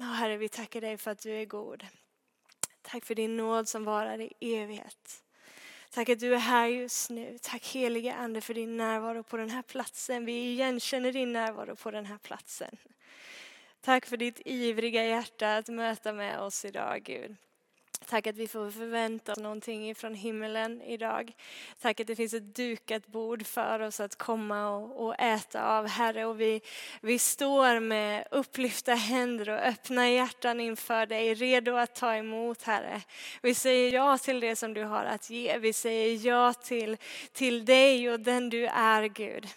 Oh, Herre, vi tackar dig för att du är god. Tack för din nåd som varar i evighet. Tack att du är här just nu. Tack helige Ande för din närvaro på den här platsen. Vi igenkänner din närvaro på den här platsen. Tack för ditt ivriga hjärta att möta med oss idag, Gud. Tack att vi får förvänta oss någonting från himmelen idag. Tack att det finns ett dukat bord för oss att komma och, och, äta av, Herre. Och vi, vi står med upplyfta händer och öppna hjärtan inför dig, redo att ta emot, Herre. Vi säger ja till det som du har att ge. Vi säger ja till, till dig och den du är, Gud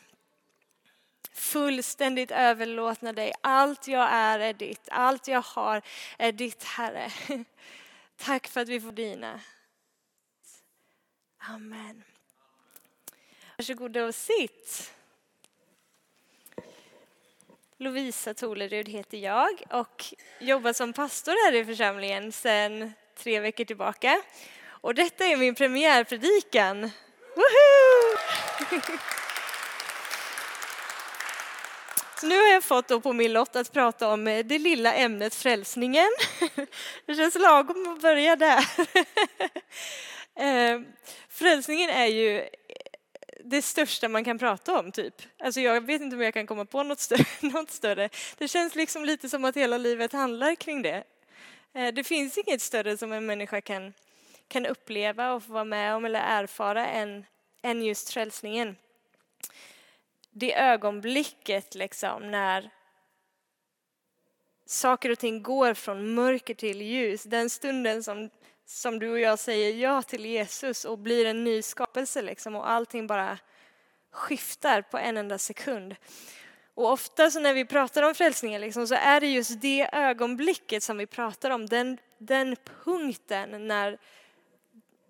fullständigt överlåtna dig. Allt jag är är ditt, allt jag har är ditt Herre. Tack för att vi får dina. Amen. Varsågoda och sitt. Lovisa Tolerud heter jag och jobbar som pastor här i församlingen sedan tre veckor tillbaka. Och detta är min premiärpredikan. Woohoo! Så nu har jag fått då på min lott att prata om eh, det lilla ämnet frälsningen. Det känns lagom att börja där. Eh, frälsningen är ju eh, det största man kan prata om, typ. Alltså jag vet inte om jag kan komma på något större, något större. Det känns liksom lite som att hela livet handlar kring det. Det finns inget större som en människa kan, kan uppleva och få vara med om eller erfara än, än just frälsningen det ögonblicket liksom när saker och ting går från mörker till ljus, den stunden som, som du och jag säger ja till Jesus och blir en ny skapelse liksom och allting bara skiftar på en enda sekund. Och ofta så när vi pratar om frälsningen liksom, så är det just det ögonblicket som vi pratar om, den, den punkten när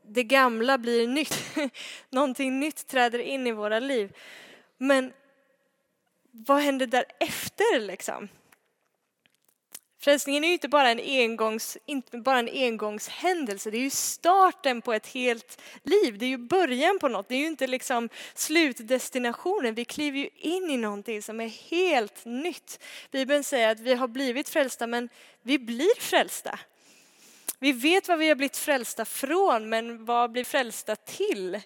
det gamla blir nytt. Någonting nytt träder in i våra liv. Men vad händer därefter liksom? Frälsningen är ju inte bara en, engångs, inte bara en engångshändelse, det är ju starten på ett helt liv. Det är ju början på något, det är ju inte liksom slutdestinationen. Vi kliver ju in i någonting som är helt nytt. Bibeln säger att vi har blivit frälsta, men vi blir frälsta. Vi vet vad vi har blivit frälsta från, men vad blir frälsta till?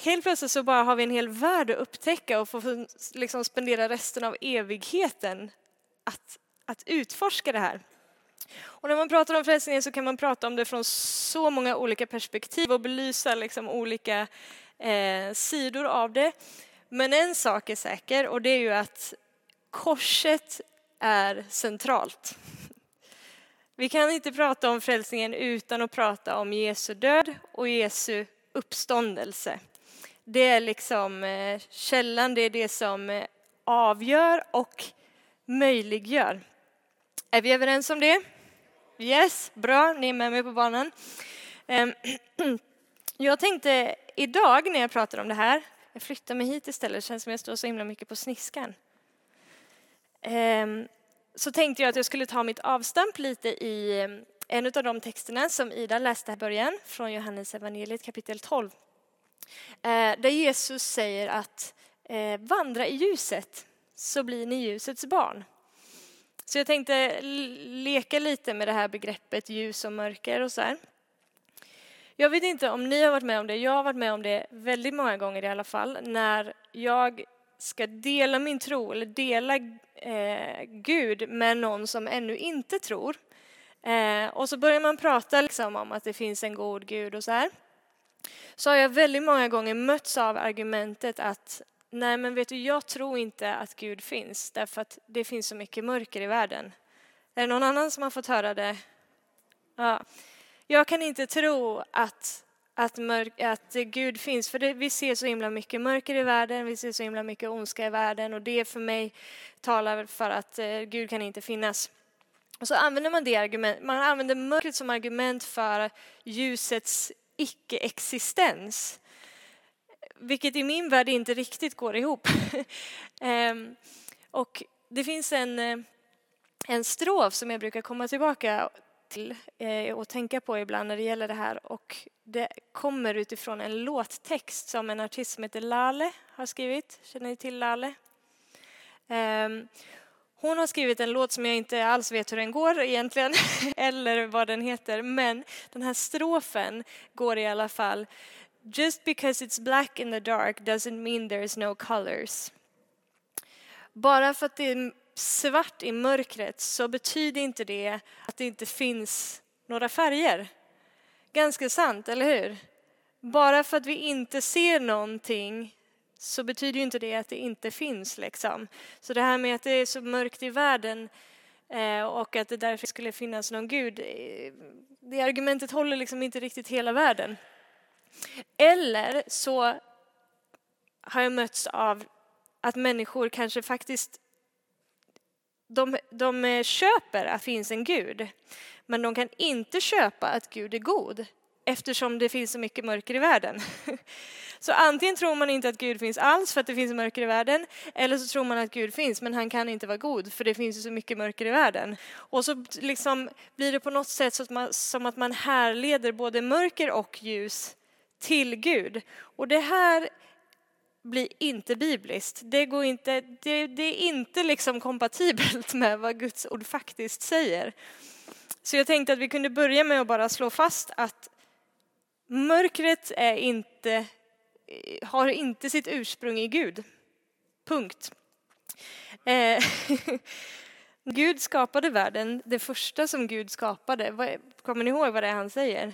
Helt plötsligt så bara har vi en hel värld att upptäcka och få liksom spendera resten av evigheten att, att utforska det här. Och när man pratar om frälsningen så kan man prata om det från så många olika perspektiv och belysa liksom olika eh, sidor av det. Men en sak är säker och det är ju att korset är centralt. Vi kan inte prata om frälsningen utan att prata om Jesu död och Jesu uppståndelse. Det är liksom eh, källan, det är det som eh, avgör och möjliggör. Är vi överens om det? Yes, bra, ni är med mig på banan. Ehm, jag tänkte idag när jag pratar om det här, jag flyttar mig hit istället, det känns som jag står så himla mycket på sniskan. Ehm, så tänkte jag att jag skulle ta mitt avstamp lite i eh, en av de texterna som Ida läste i början från Johannes evangeliet kapitel 12. Eh, där Jesus säger att eh, vandra i ljuset så blir ni ljusets barn. Så jag tänkte leka lite med det här begreppet ljus och mörker och så här. Jag vet inte om ni har varit med om det, jag har varit med om det väldigt många gånger i alla fall, när jag ska dela min tro eller dela eh, Gud med någon som ännu inte tror. Eh, och så börjar man prata liksom om att det finns en god Gud och så här så har jag väldigt många gånger mötts av argumentet att nej men vet du, jag tror inte att Gud finns därför att det finns så mycket mörker i världen. Är det någon annan som har fått höra det? Ja. Jag kan inte tro att, att, mörk, att Gud finns, för det, vi ser så himla mycket mörker i världen, vi ser så himla mycket ondska i världen och det för mig talar för att eh, Gud kan inte finnas. Och så använder man det argument, man använder mörkret som argument för ljusets icke-existens. Vilket i min värld inte riktigt går ihop. Ehm, och det finns en, eh, en strof som jag brukar komma tillbaka till eh, och tänka på ibland när det gäller det här. Och det kommer utifrån en låttext som en artist som heter Lale har skrivit. Känner ni till Lale? Ehm, hon har skrivit en låt som jag inte alls vet hur den går egentligen, eller vad den heter, men den här strofen går i alla fall Just because it's black in the dark doesn't mean there's no colors. Bara för att det är svart i mörkret så betyder inte det att det inte finns några färger. Ganska sant, eller hur? Bara för att vi inte ser någonting så betyder ju inte det att det inte finns. Liksom. Så det här med att det är så mörkt i världen eh, och att det därför skulle finnas någon gud, eh, det argumentet håller liksom inte riktigt hela världen. Eller så har jag mötts av att människor kanske faktiskt de, de eh, köper att det finns en gud, men de kan inte köpa att Gud är god eftersom det finns så mycket mörker i världen. Så antingen tror man inte att Gud finns alls för att det finns mörker i världen, eller så tror man att Gud finns men han kan inte vara god för det finns så mycket mörker i världen. Och så liksom blir det på något sätt så att man, som att man härleder både mörker och ljus till Gud. Och det här blir inte bibliskt. Det, går inte, det, det är inte liksom kompatibelt med vad Guds ord faktiskt säger. Så jag tänkte att vi kunde börja med att bara slå fast att mörkret är inte, har inte sitt ursprung i Gud. Punkt. Eh, Gud skapade världen, det första som Gud skapade, kommer ni ihåg vad det är han säger?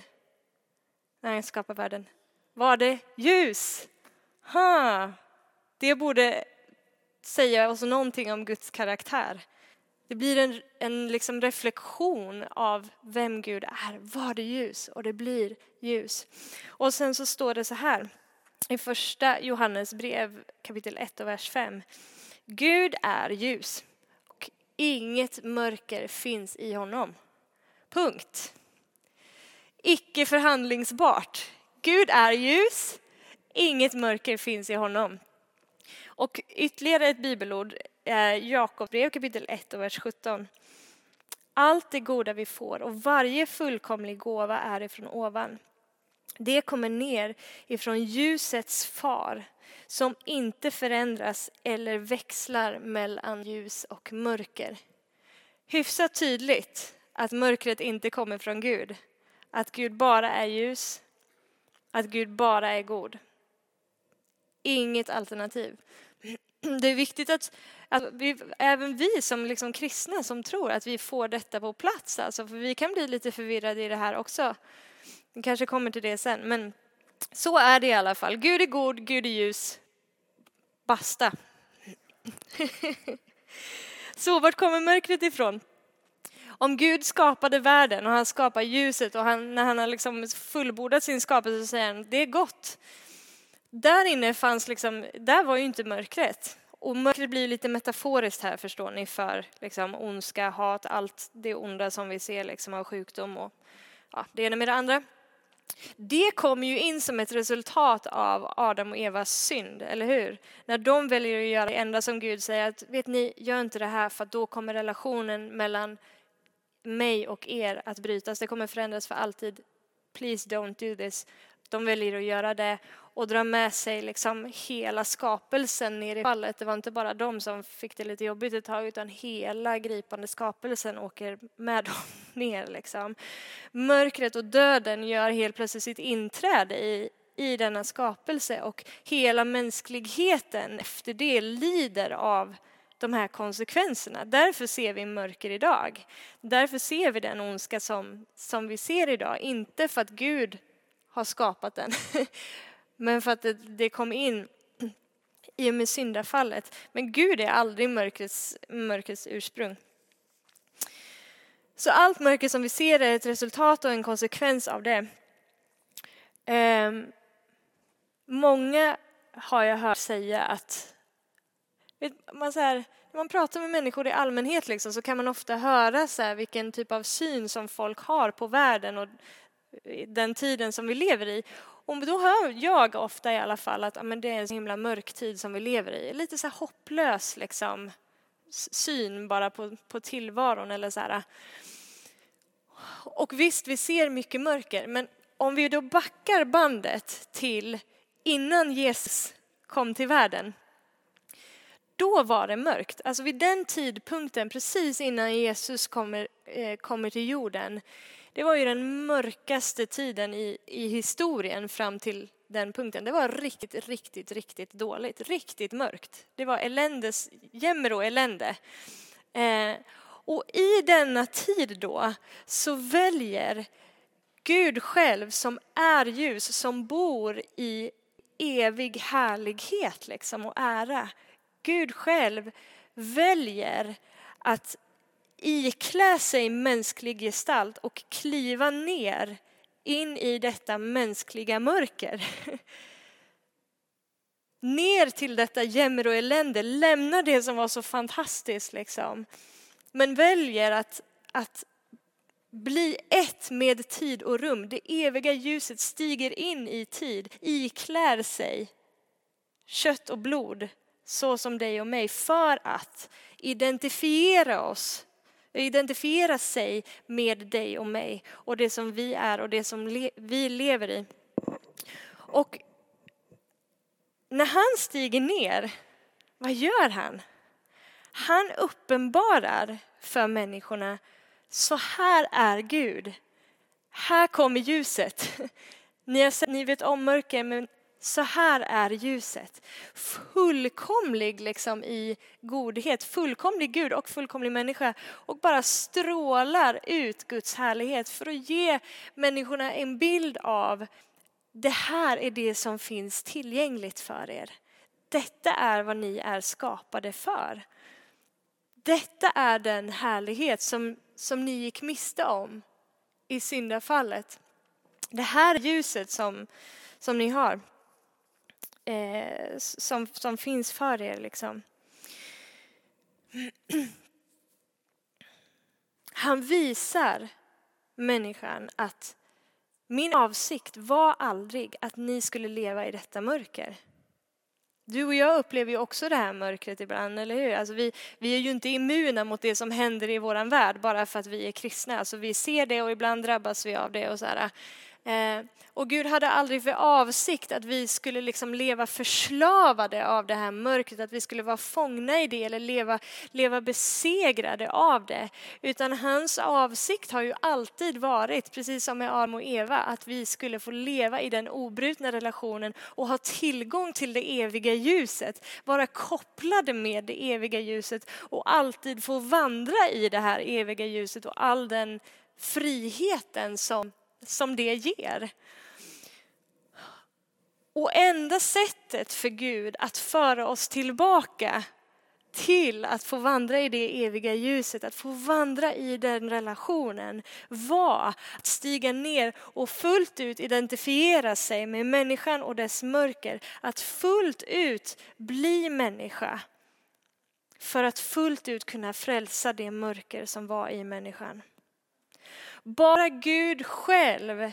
När han skapar världen. Var det ljus? Ha, det borde säga oss någonting om Guds karaktär. Det blir en, en liksom reflektion av vem Gud är. Var det ljus? Och det blir ljus. Och sen så står det så här i första Johannes brev kapitel 1 och vers 5. Gud är ljus och inget mörker finns i honom. Punkt. Icke förhandlingsbart. Gud är ljus Inget mörker finns i honom. Och ytterligare ett bibelord, Eh, Jakob brev kapitel 1 och vers 17. Allt det goda vi får och varje fullkomlig gåva är ifrån ovan. Det kommer ner ifrån ljusets far som inte förändras eller växlar mellan ljus och mörker. Hyfsat tydligt att mörkret inte kommer från Gud. Att Gud bara är ljus, att Gud bara är god inget alternativ. Det är viktigt att, att vi, även vi som liksom kristna som tror att vi får detta på plats, alltså, för vi kan bli lite förvirrade i det här också. Vi kanske kommer till det sen, men så är det i alla fall. Gud är god, Gud är ljus. Basta. så vart kommer mörkret ifrån? Om Gud skapade världen och han skapar ljuset och han, när han har liksom fullbordat sin skapelse så säger han det är gott där inne fanns liksom, där var ju inte mörkret. Och mörkret blir lite metaforiskt här förstår ni för liksom ondska, hat, allt det onda som vi ser liksom av sjukdom och ja, det ena med det andra. Det kommer ju in som ett resultat av Adam och Evas synd, eller hur? När de väljer att göra det enda som Gud säger att vet ni, gör inte det här för då kommer relationen mellan mig och er att brytas. Det kommer förändras för alltid. Please don't do this. De väljer att göra det och drar med sig liksom hela skapelsen ner i fallet. Det var inte bara de som fick det lite jobbigt ett tag utan hela gripande skapelsen åker med dem ner. Liksom. Mörkret och döden gör helt plötsligt sitt inträde i, i denna skapelse och hela mänskligheten efter det lider av de här konsekvenserna. Därför ser vi mörker idag. Därför ser vi den ondska som, som vi ser idag. Inte för att Gud har skapat den, men för att det, det kom in i och med syndafallet. Men Gud är aldrig mörkrets, mörkrets ursprung. Så allt mörker som vi ser är ett resultat och en konsekvens av det. Um, många har jag hört säga att man, så här, när man pratar med människor i allmänhet liksom, så kan man ofta höra så här, vilken typ av syn som folk har på världen och den tiden som vi lever i. Och då hör jag ofta i alla fall att men det är en så himla mörk tid som vi lever i. Lite så här hopplös liksom, syn bara på, på tillvaron. Eller så här. Och visst, vi ser mycket mörker, men om vi då backar bandet till innan Jesus kom till världen, då var det mörkt. Alltså vid den tidpunkten, precis innan Jesus kommer, eh, kommer till jorden, det var ju den mörkaste tiden i, i historien fram till den punkten. Det var riktigt, riktigt, riktigt dåligt. Riktigt mörkt. Det var eländes, jämmer och elände. Eh, och i denna tid då så väljer Gud själv som är ljus, som bor i evig härlighet liksom och ära. Gud själv väljer att iklä sig mänsklig gestalt och kliva ner in i detta mänskliga mörker. Ner till detta jämmer och elände, lämna det som var så fantastiskt liksom. Men väljer att, att bli ett med tid och rum. Det eviga ljuset stiger in i tid, iklär sig kött och blod så som dig och mig för att identifiera oss identifiera sig med dig och mig och det som vi är och det som le vi lever i. Och när han stiger ner, vad gör han? Han uppenbarar för människorna, så här är Gud. Här kommer ljuset. Ni, har sett, ni vet om mörker, men så här är ljuset. Fullkomlig liksom i godhet, fullkomlig Gud och fullkomlig människa och bara strålar ut Guds härlighet för att ge människorna en bild av det här är det som finns tillgängligt för er. Detta är vad ni är skapade för. Detta är den härlighet som, som ni gick miste om i syndafallet. Det här ljuset som, som ni har eh, som, som finns för er. Liksom. Han visar människan att min avsikt var aldrig att ni skulle leva i detta mörker. Du och jag upplever ju också det här mörkret ibland, eller hur? Alltså vi, vi är ju inte immuna mot det som händer i vår värld bara för att vi är kristna. Alltså vi ser det och ibland drabbas vi av det. och så här. Eh, och Gud hade aldrig för avsikt att vi skulle liksom leva förslavade av det här mörkret, att vi skulle vara fångna i det eller leva, leva besegrade av det. Utan hans avsikt har ju alltid varit, precis som med Adam och Eva, att vi skulle få leva i den obrutna relationen och ha tillgång till det eviga ljuset, vara kopplade med det eviga ljuset och alltid få vandra i det här eviga ljuset och all den friheten som som det ger. Och enda sättet för Gud att föra oss tillbaka till att få vandra i det eviga ljuset, att få vandra i den relationen var att stiga ner och fullt ut identifiera sig med människan och dess mörker. Att fullt ut bli människa för att fullt ut kunna frälsa det mörker som var i människan. Bara Gud själv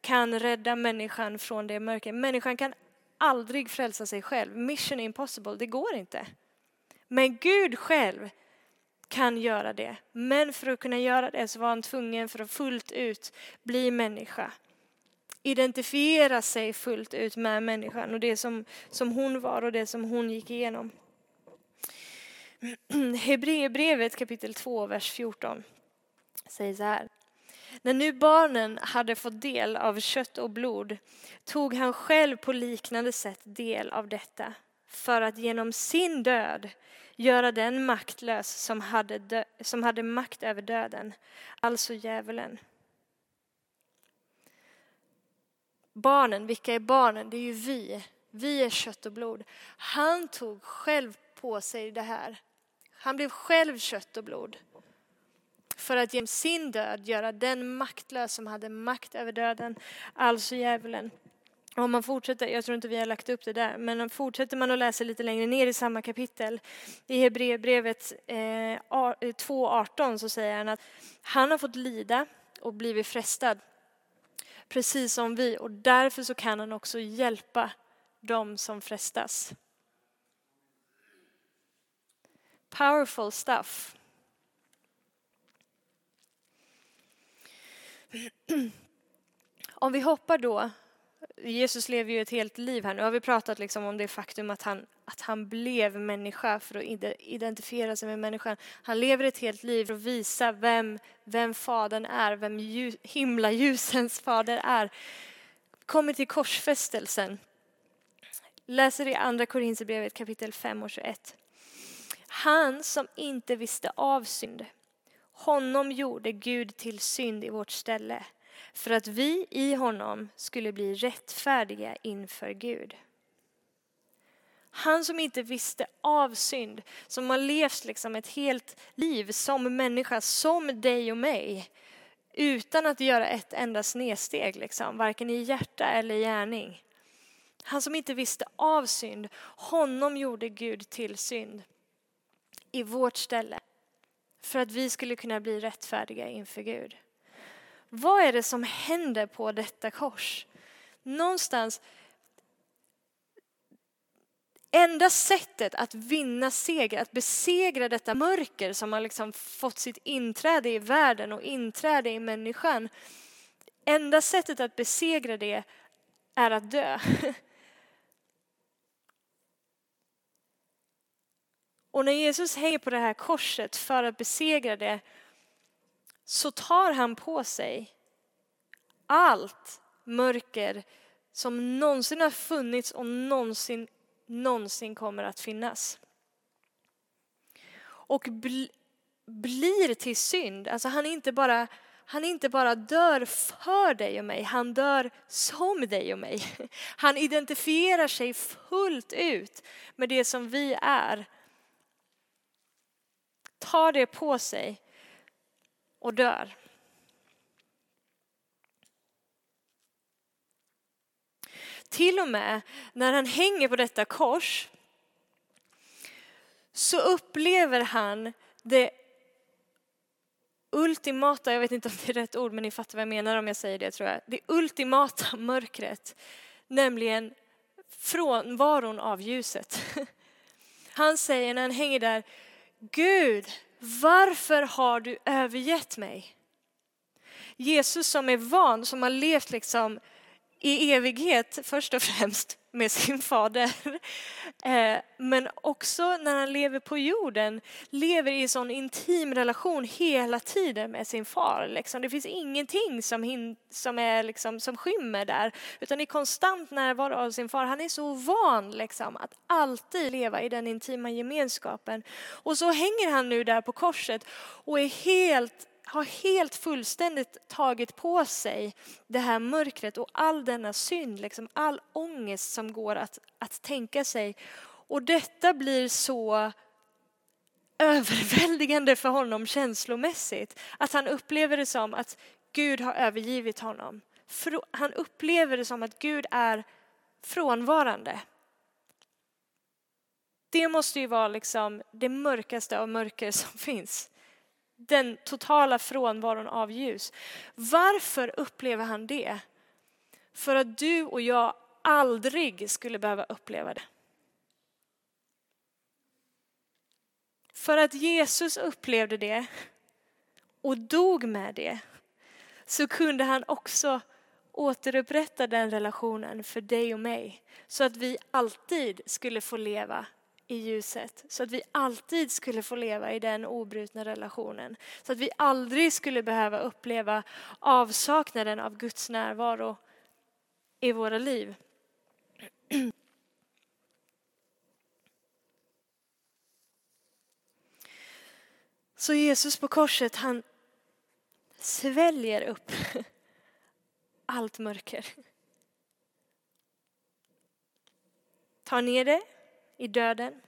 kan rädda människan från det mörker. Människan kan aldrig frälsa sig själv. Mission impossible, det går inte. Men Gud själv kan göra det. Men för att kunna göra det så var han tvungen för att fullt ut bli människa. Identifiera sig fullt ut med människan och det som, som hon var och det som hon gick igenom. Hebreerbrevet kapitel 2, vers 14 säger så här. När nu barnen hade fått del av kött och blod tog han själv på liknande sätt del av detta för att genom sin död göra den maktlös som hade, dö- som hade makt över döden, alltså djävulen. Barnen, vilka är barnen? Det är ju vi. Vi är kött och blod. Han tog själv på sig det här. Han blev själv kött och blod för att genom sin död göra den maktlös som hade makt över döden, alltså djävulen. Om man fortsätter, jag tror inte vi har lagt upp det där, men fortsätter man att läsa lite längre ner i samma kapitel, i Hebreerbrevet eh, 2.18 eh, så säger han att han har fått lida och blivit frestad, precis som vi, och därför så kan han också hjälpa dem som frestas. Powerful stuff. Om vi hoppar då, Jesus lever ju ett helt liv här, nu har vi pratat liksom om det faktum att han att han blev människa för att identifiera sig med människan. Han lever ett helt liv för att visa vem, vem Fadern är, vem himlaljusens fader är. Kommer till korsfästelsen. Läser i Andra Korinthierbrevet kapitel 5 och 21. Han som inte visste av synd, honom gjorde Gud till synd i vårt ställe för att vi i honom skulle bli rättfärdiga inför Gud. Han som inte visste av synd, som har levt liksom ett helt liv som människa, som dig och mig, utan att göra ett enda snedsteg, liksom, varken i hjärta eller gärning. Han som inte visste av synd, honom gjorde Gud till synd i vårt ställe för att vi skulle kunna bli rättfärdiga inför Gud. Vad är det som händer på detta kors? Någonstans Enda sättet att vinna seger, att besegra detta mörker som har liksom fått sitt inträde i världen och inträde i människan. Enda sättet att besegra det är att dö. Och när Jesus hänger på det här korset för att besegra det så tar han på sig allt mörker som någonsin har funnits och någonsin, någonsin kommer att finnas. Och bl blir till synd. Alltså han inte bara han inte bara dör för dig och mig, han dör som dig och mig. Han identifierar sig fullt ut med det som vi är. Tar det på sig och dör. Till och med när han hänger på detta kors så upplever han det ultimata, jag vet inte om det är rätt ord men ni fattar vad jag menar om jag säger det tror jag. Det ultimata mörkret, nämligen frånvaron av ljuset. Han säger när han hänger där, Gud, varför har du övergett mig? Jesus som är van, som har levt liksom i evighet först och främst med sin fader. Eh, men också när han lever på jorden, lever i sån intim relation hela tiden med sin far. Liksom. Det finns ingenting som, som, är liksom, som skymmer där, utan i konstant närvaro av sin far. Han är så van liksom, att alltid leva i den intima gemenskapen. Och så hänger han nu där på korset och är helt har helt fullständigt tagit på sig det här mörkret och all denna synd, liksom all ångest som går att, att tänka sig. Och detta blir så överväldigande för honom känslomässigt att han upplever det som att Gud har övergivit honom. Han upplever det som att Gud är frånvarande. Det måste ju vara liksom det mörkaste av mörker som finns den totala frånvaron av ljus. Varför upplever han det? För att du och jag aldrig skulle behöva uppleva det. För att Jesus upplevde det och dog med det så kunde han också återupprätta den relationen för dig och mig så att vi alltid skulle få leva i ljuset så att vi alltid skulle få leva i den obrutna relationen. Så att vi aldrig skulle behöva uppleva avsaknaden av Guds närvaro i våra liv. Så Jesus på korset han sväljer upp allt mörker. Tar ner det i döden.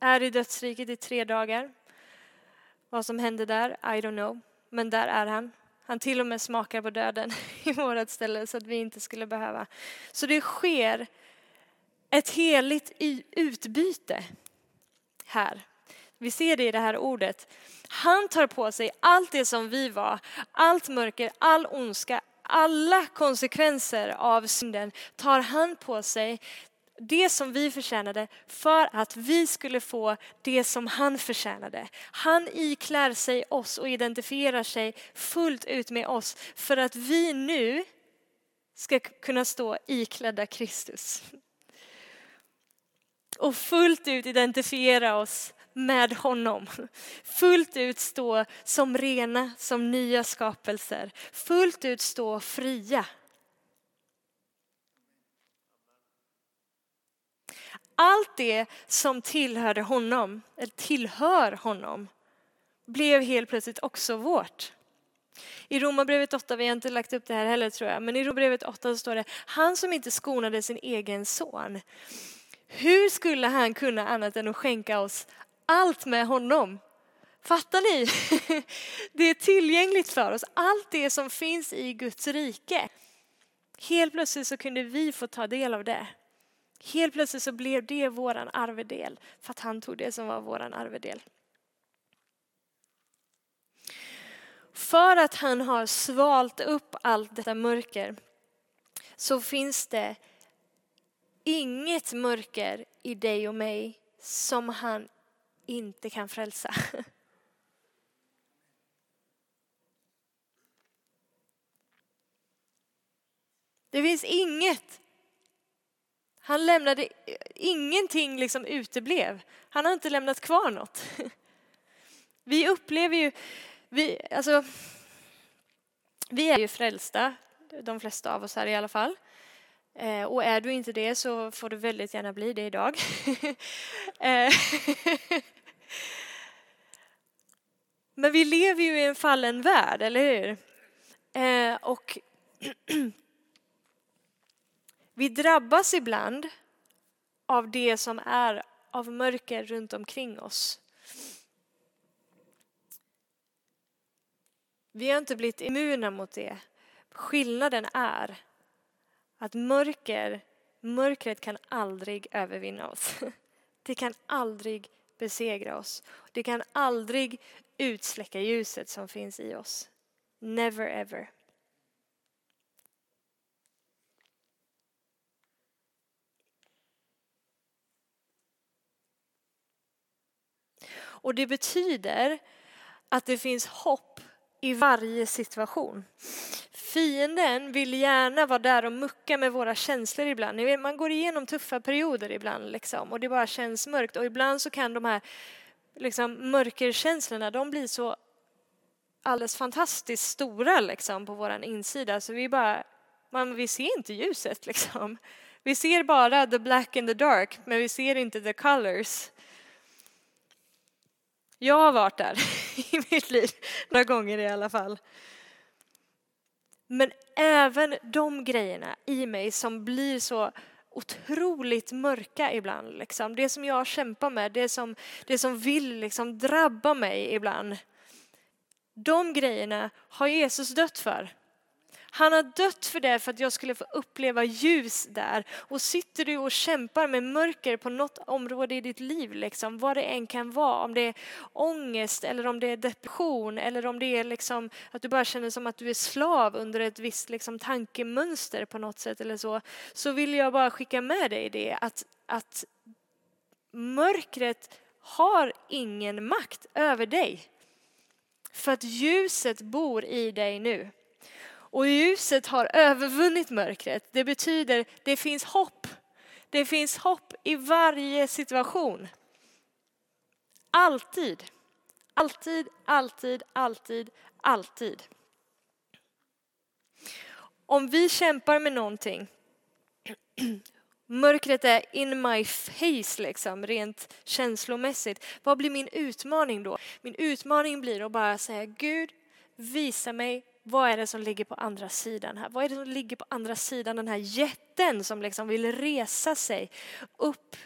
Är i dödsriket i tre dagar. Vad som hände där, I don't know. Men där är han. Han till och med smakar på döden i vårt ställe så att vi inte skulle behöva. Så det sker ett heligt utbyte här. Vi ser det i det här ordet. Han tar på sig allt det som vi var, allt mörker, all ondska, alla konsekvenser av synden tar han på sig det som vi förtjänade för att vi skulle få det som han förtjänade. Han iklär sig oss och identifierar sig fullt ut med oss för att vi nu ska kunna stå iklädda Kristus. och fullt ut identifiera oss med honom. Fullt ut stå som rena, som nya skapelser. Fullt ut stå fria. Allt det som tillhörde honom, eller tillhör honom, blev helt plötsligt också vårt. I Romarbrevet 8, vi har inte lagt upp det här heller tror jag, men i Romarbrevet 8 så står det, han som inte skonade sin egen son, hur skulle han kunna annat än att skänka oss allt med honom? Fattar ni? Det är tillgängligt för oss, allt det som finns i Guds rike. Helt plötsligt så kunde vi få ta del av det. Helt plötsligt så blev det våran arvedel för att han tog det som var våran arvedel. För att han har svalt upp allt detta mörker så finns det inget mörker i dig och mig som han inte kan frälsa. Det finns inget. Han lämnade, ingenting liksom uteblev. Han har inte lämnat kvar något. Vi upplever ju vi, alltså, vi är ju frälsta, de flesta av oss här i alla fall. Eh, och är du inte det så får du väldigt gärna bli det idag. Eh, men vi lever ju i en fallen värld, eller hur? Eh, och vi drabbas ibland av det som är av mörker runt omkring oss. Vi har inte blivit immuna mot det. Skillnaden är att mörker, mörkret kan aldrig övervinna oss. Det kan aldrig besegra oss. Det kan aldrig utsläcka ljuset som finns i oss. Never ever. Och det betyder att det finns hopp i varje situation. Fienden vill gärna vara där och mucka med våra känslor ibland. Vet, man går igenom tuffa perioder ibland liksom, och det bara känns mörkt. Och ibland så kan de här liksom, mörkerkänslorna de blir så alldeles fantastiskt stora liksom, på vår insida. Så vi bara, man, vi ser inte ljuset liksom. Vi ser bara the black and the dark, men vi ser inte the colors. Jag har varit där i mitt liv, några gånger i alla fall. Men även de grejerna i mig som blir så otroligt mörka ibland. Liksom. Det som jag kämpar med, det som, det som vill liksom drabba mig ibland. De grejerna har Jesus dött för. Han har dött för det för att jag skulle få uppleva ljus där. Och sitter du och kämpar med mörker på något område i ditt liv, liksom, vad det än kan vara, om det är ångest eller om det är depression eller om det är liksom att du bara känner som att du är slav under ett visst liksom, tankemönster på något sätt eller så, så vill jag bara skicka med dig det att, att mörkret har ingen makt över dig. För att ljuset bor i dig nu. Och ljuset har övervunnit mörkret. Det betyder det finns hopp. Det finns hopp i varje situation. Alltid. Alltid, alltid, alltid, alltid. Om vi kämpar med någonting, mörkret är in my face liksom, rent känslomässigt. Vad blir min utmaning då? Min utmaning blir att bara säga Gud, visa mig vad är det som ligger på andra sidan här? Vad är det som ligger på andra sidan den här jätten som liksom vill resa sig upp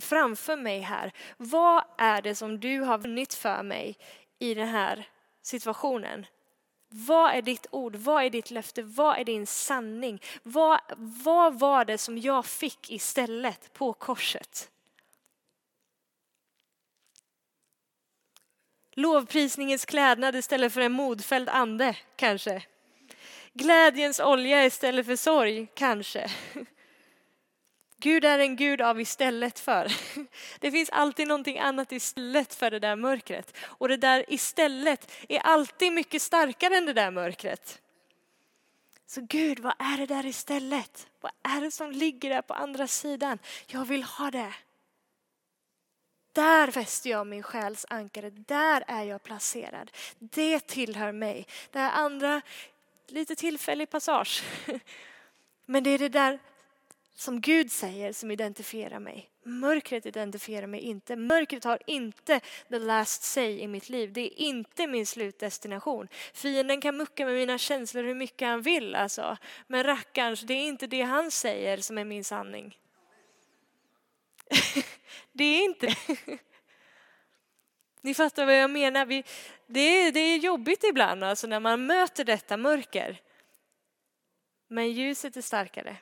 framför mig här? Vad är det som du har vunnit för mig i den här situationen? Vad är ditt ord? Vad är ditt löfte? Vad är din sanning? Vad, vad var det som jag fick istället på korset? Lovprisningens klädnad istället för en modfälld ande, kanske. Glädjens olja istället för sorg, kanske. Gud är en Gud av istället för. Det finns alltid någonting annat istället för det där mörkret. Och det där istället är alltid mycket starkare än det där mörkret. Så Gud, vad är det där istället? Vad är det som ligger där på andra sidan? Jag vill ha det. Där fäster jag min själs ankare, där är jag placerad. Det tillhör mig. Det här andra, lite tillfällig passage. Men det är det där som Gud säger som identifierar mig. Mörkret identifierar mig inte. Mörkret har inte the last say i mitt liv. Det är inte min slutdestination. Fienden kan mucka med mina känslor hur mycket han vill alltså. Men rackarns, det är inte det han säger som är min sanning. det är inte Ni fattar vad jag menar. Vi, det, är, det är jobbigt ibland alltså när man möter detta mörker. Men ljuset är starkare.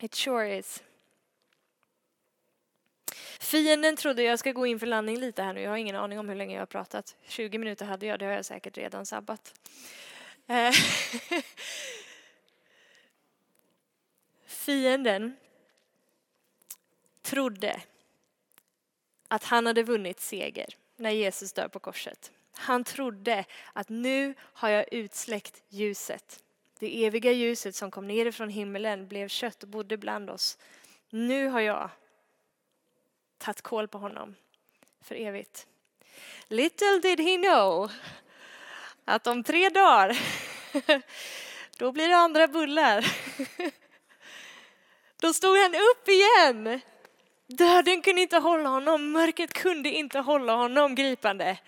It sure is. Fienden trodde jag ska gå in för landning lite här nu. Jag har ingen aning om hur länge jag har pratat. 20 minuter hade jag, det har jag säkert redan sabbat. Eh, fienden trodde att han hade vunnit seger när Jesus dör på korset. Han trodde att nu har jag utsläckt ljuset. Det eviga ljuset som kom ner från himmelen blev kött och bodde bland oss. Nu har jag tagit koll på honom för evigt. Little did he know att om tre dagar, då blir det andra bullar. Då stod han upp igen. Döden kunde inte hålla honom, mörkret kunde inte hålla honom gripande.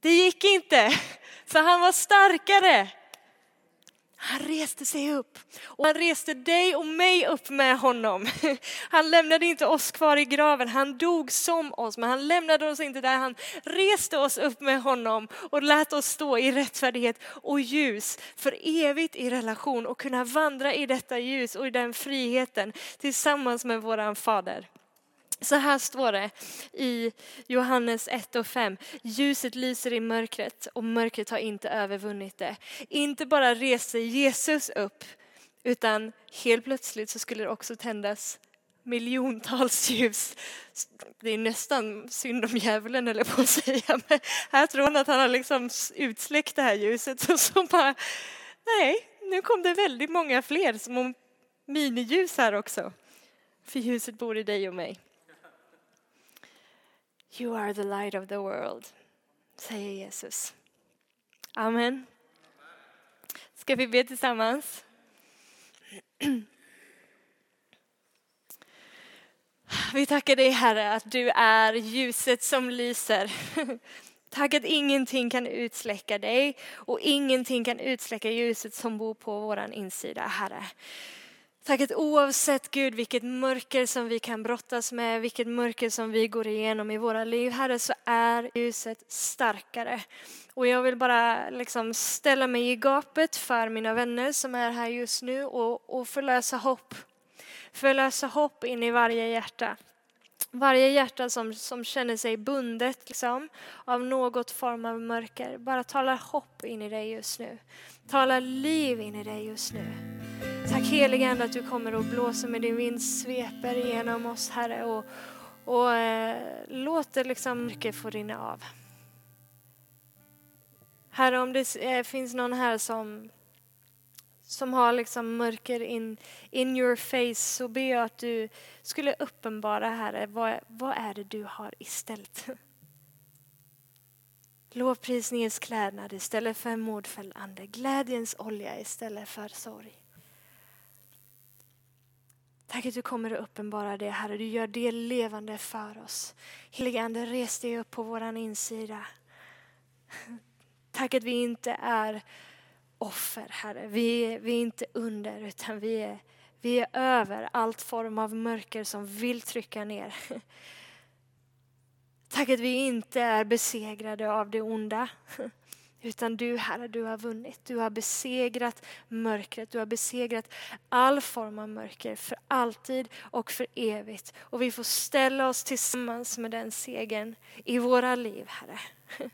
Det gick inte, för han var starkare. Han reste sig upp och han reste dig och mig upp med honom. Han lämnade inte oss kvar i graven, han dog som oss, men han lämnade oss inte där. Han reste oss upp med honom och lät oss stå i rättfärdighet och ljus för evigt i relation och kunna vandra i detta ljus och i den friheten tillsammans med våran fader. Så här står det i Johannes 1 och 5. Ljuset lyser i mörkret och mörkret har inte övervunnit det. Inte bara reser Jesus upp utan helt plötsligt så skulle det också tändas miljontals ljus. Det är nästan synd om djävulen eller på att säga. Men här tror han att han har liksom utsläckt det här ljuset och så bara, nej, nu kom det väldigt många fler som om miniljus här också. För ljuset bor i dig och mig. You are the light of the world, säger Jesus. Amen. Ska vi be tillsammans? Vi tackar dig Herre att du är ljuset som lyser. Tack att ingenting kan utsläcka dig och ingenting kan utsläcka ljuset som bor på våran insida Herre. Tack att oavsett Gud vilket mörker som vi kan brottas med, vilket mörker som vi går igenom i våra liv, Herre, så är ljuset starkare. Och jag vill bara liksom ställa mig i gapet för mina vänner som är här just nu och, och förlösa hopp. Förlösa hopp in i varje hjärta. Varje hjärta som, som känner sig bundet liksom, av något form av mörker, bara tala hopp in i dig just nu. Tala liv in i dig just nu. Tack helige Ande att du kommer och blåser med din vind, sveper igenom oss Herre och, och eh, låter liksom mycket få rinna av. Herre, om det eh, finns någon här som, som har liksom mörker in, in your face så ber jag att du skulle uppenbara Herre, vad, vad är det du har istället? Lovprisningens klädnad istället för en ande, glädjens olja istället för sorg. Tack att du kommer att uppenbara det, Herre. Du gör det levande för oss. Helige Ande, res dig upp på vår insida. Tack att vi inte är offer, Herre. Vi, vi är inte under, utan vi är, vi är över allt form av mörker som vill trycka ner. Tack att vi inte är besegrade av det onda. Utan du Herre, du har vunnit. Du har besegrat mörkret. Du har besegrat all form av mörker för alltid och för evigt. Och vi får ställa oss tillsammans med den segern i våra liv, Herre.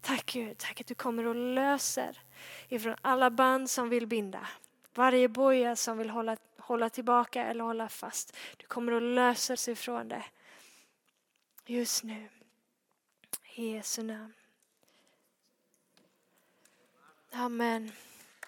Tack Gud, tack att du kommer och löser ifrån alla band som vill binda. Varje boja som vill hålla, hålla tillbaka eller hålla fast. Du kommer att löser sig ifrån det. Just nu. I Jesu namn. Amen.